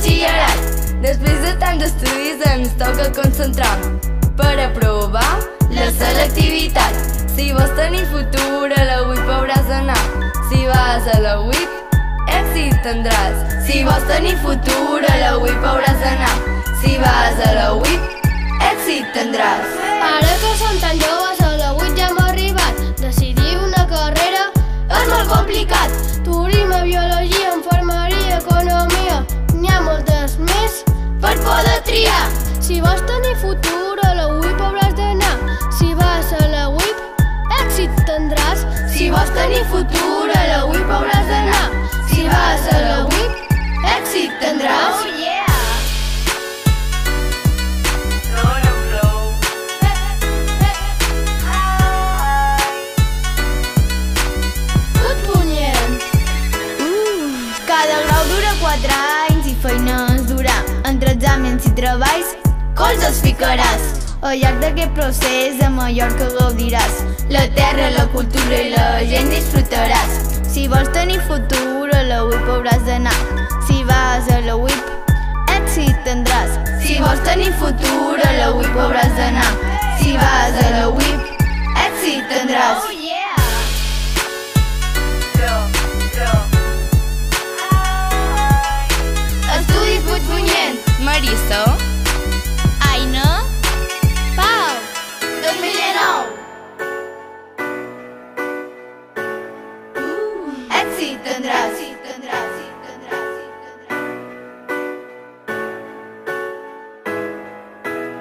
Batxillerat. Després de tants estudis ens toca concentrar per aprovar la selectivitat. Si vols tenir futur a la UIP hauràs d'anar. Si vas a la UIP, èxit tindràs. Si vols tenir futur a la UIP hauràs d'anar. Si vas a la UIP, èxit tindràs. Tenir futur a la UIP hauràs d'anar. Si vas a la UIP, èxit tindràs. Oh yeah! Tot punyent Cada grau dura 4 anys i feina ens durà. Entre exàmens i treballs, cols els ficaràs. Al llarg d'aquest procés a Mallorca gaudiràs. La terra, la cultura i Vas a la UIP, èxit tindràs. Si vols tenir futur a la UIP hauràs d'anar.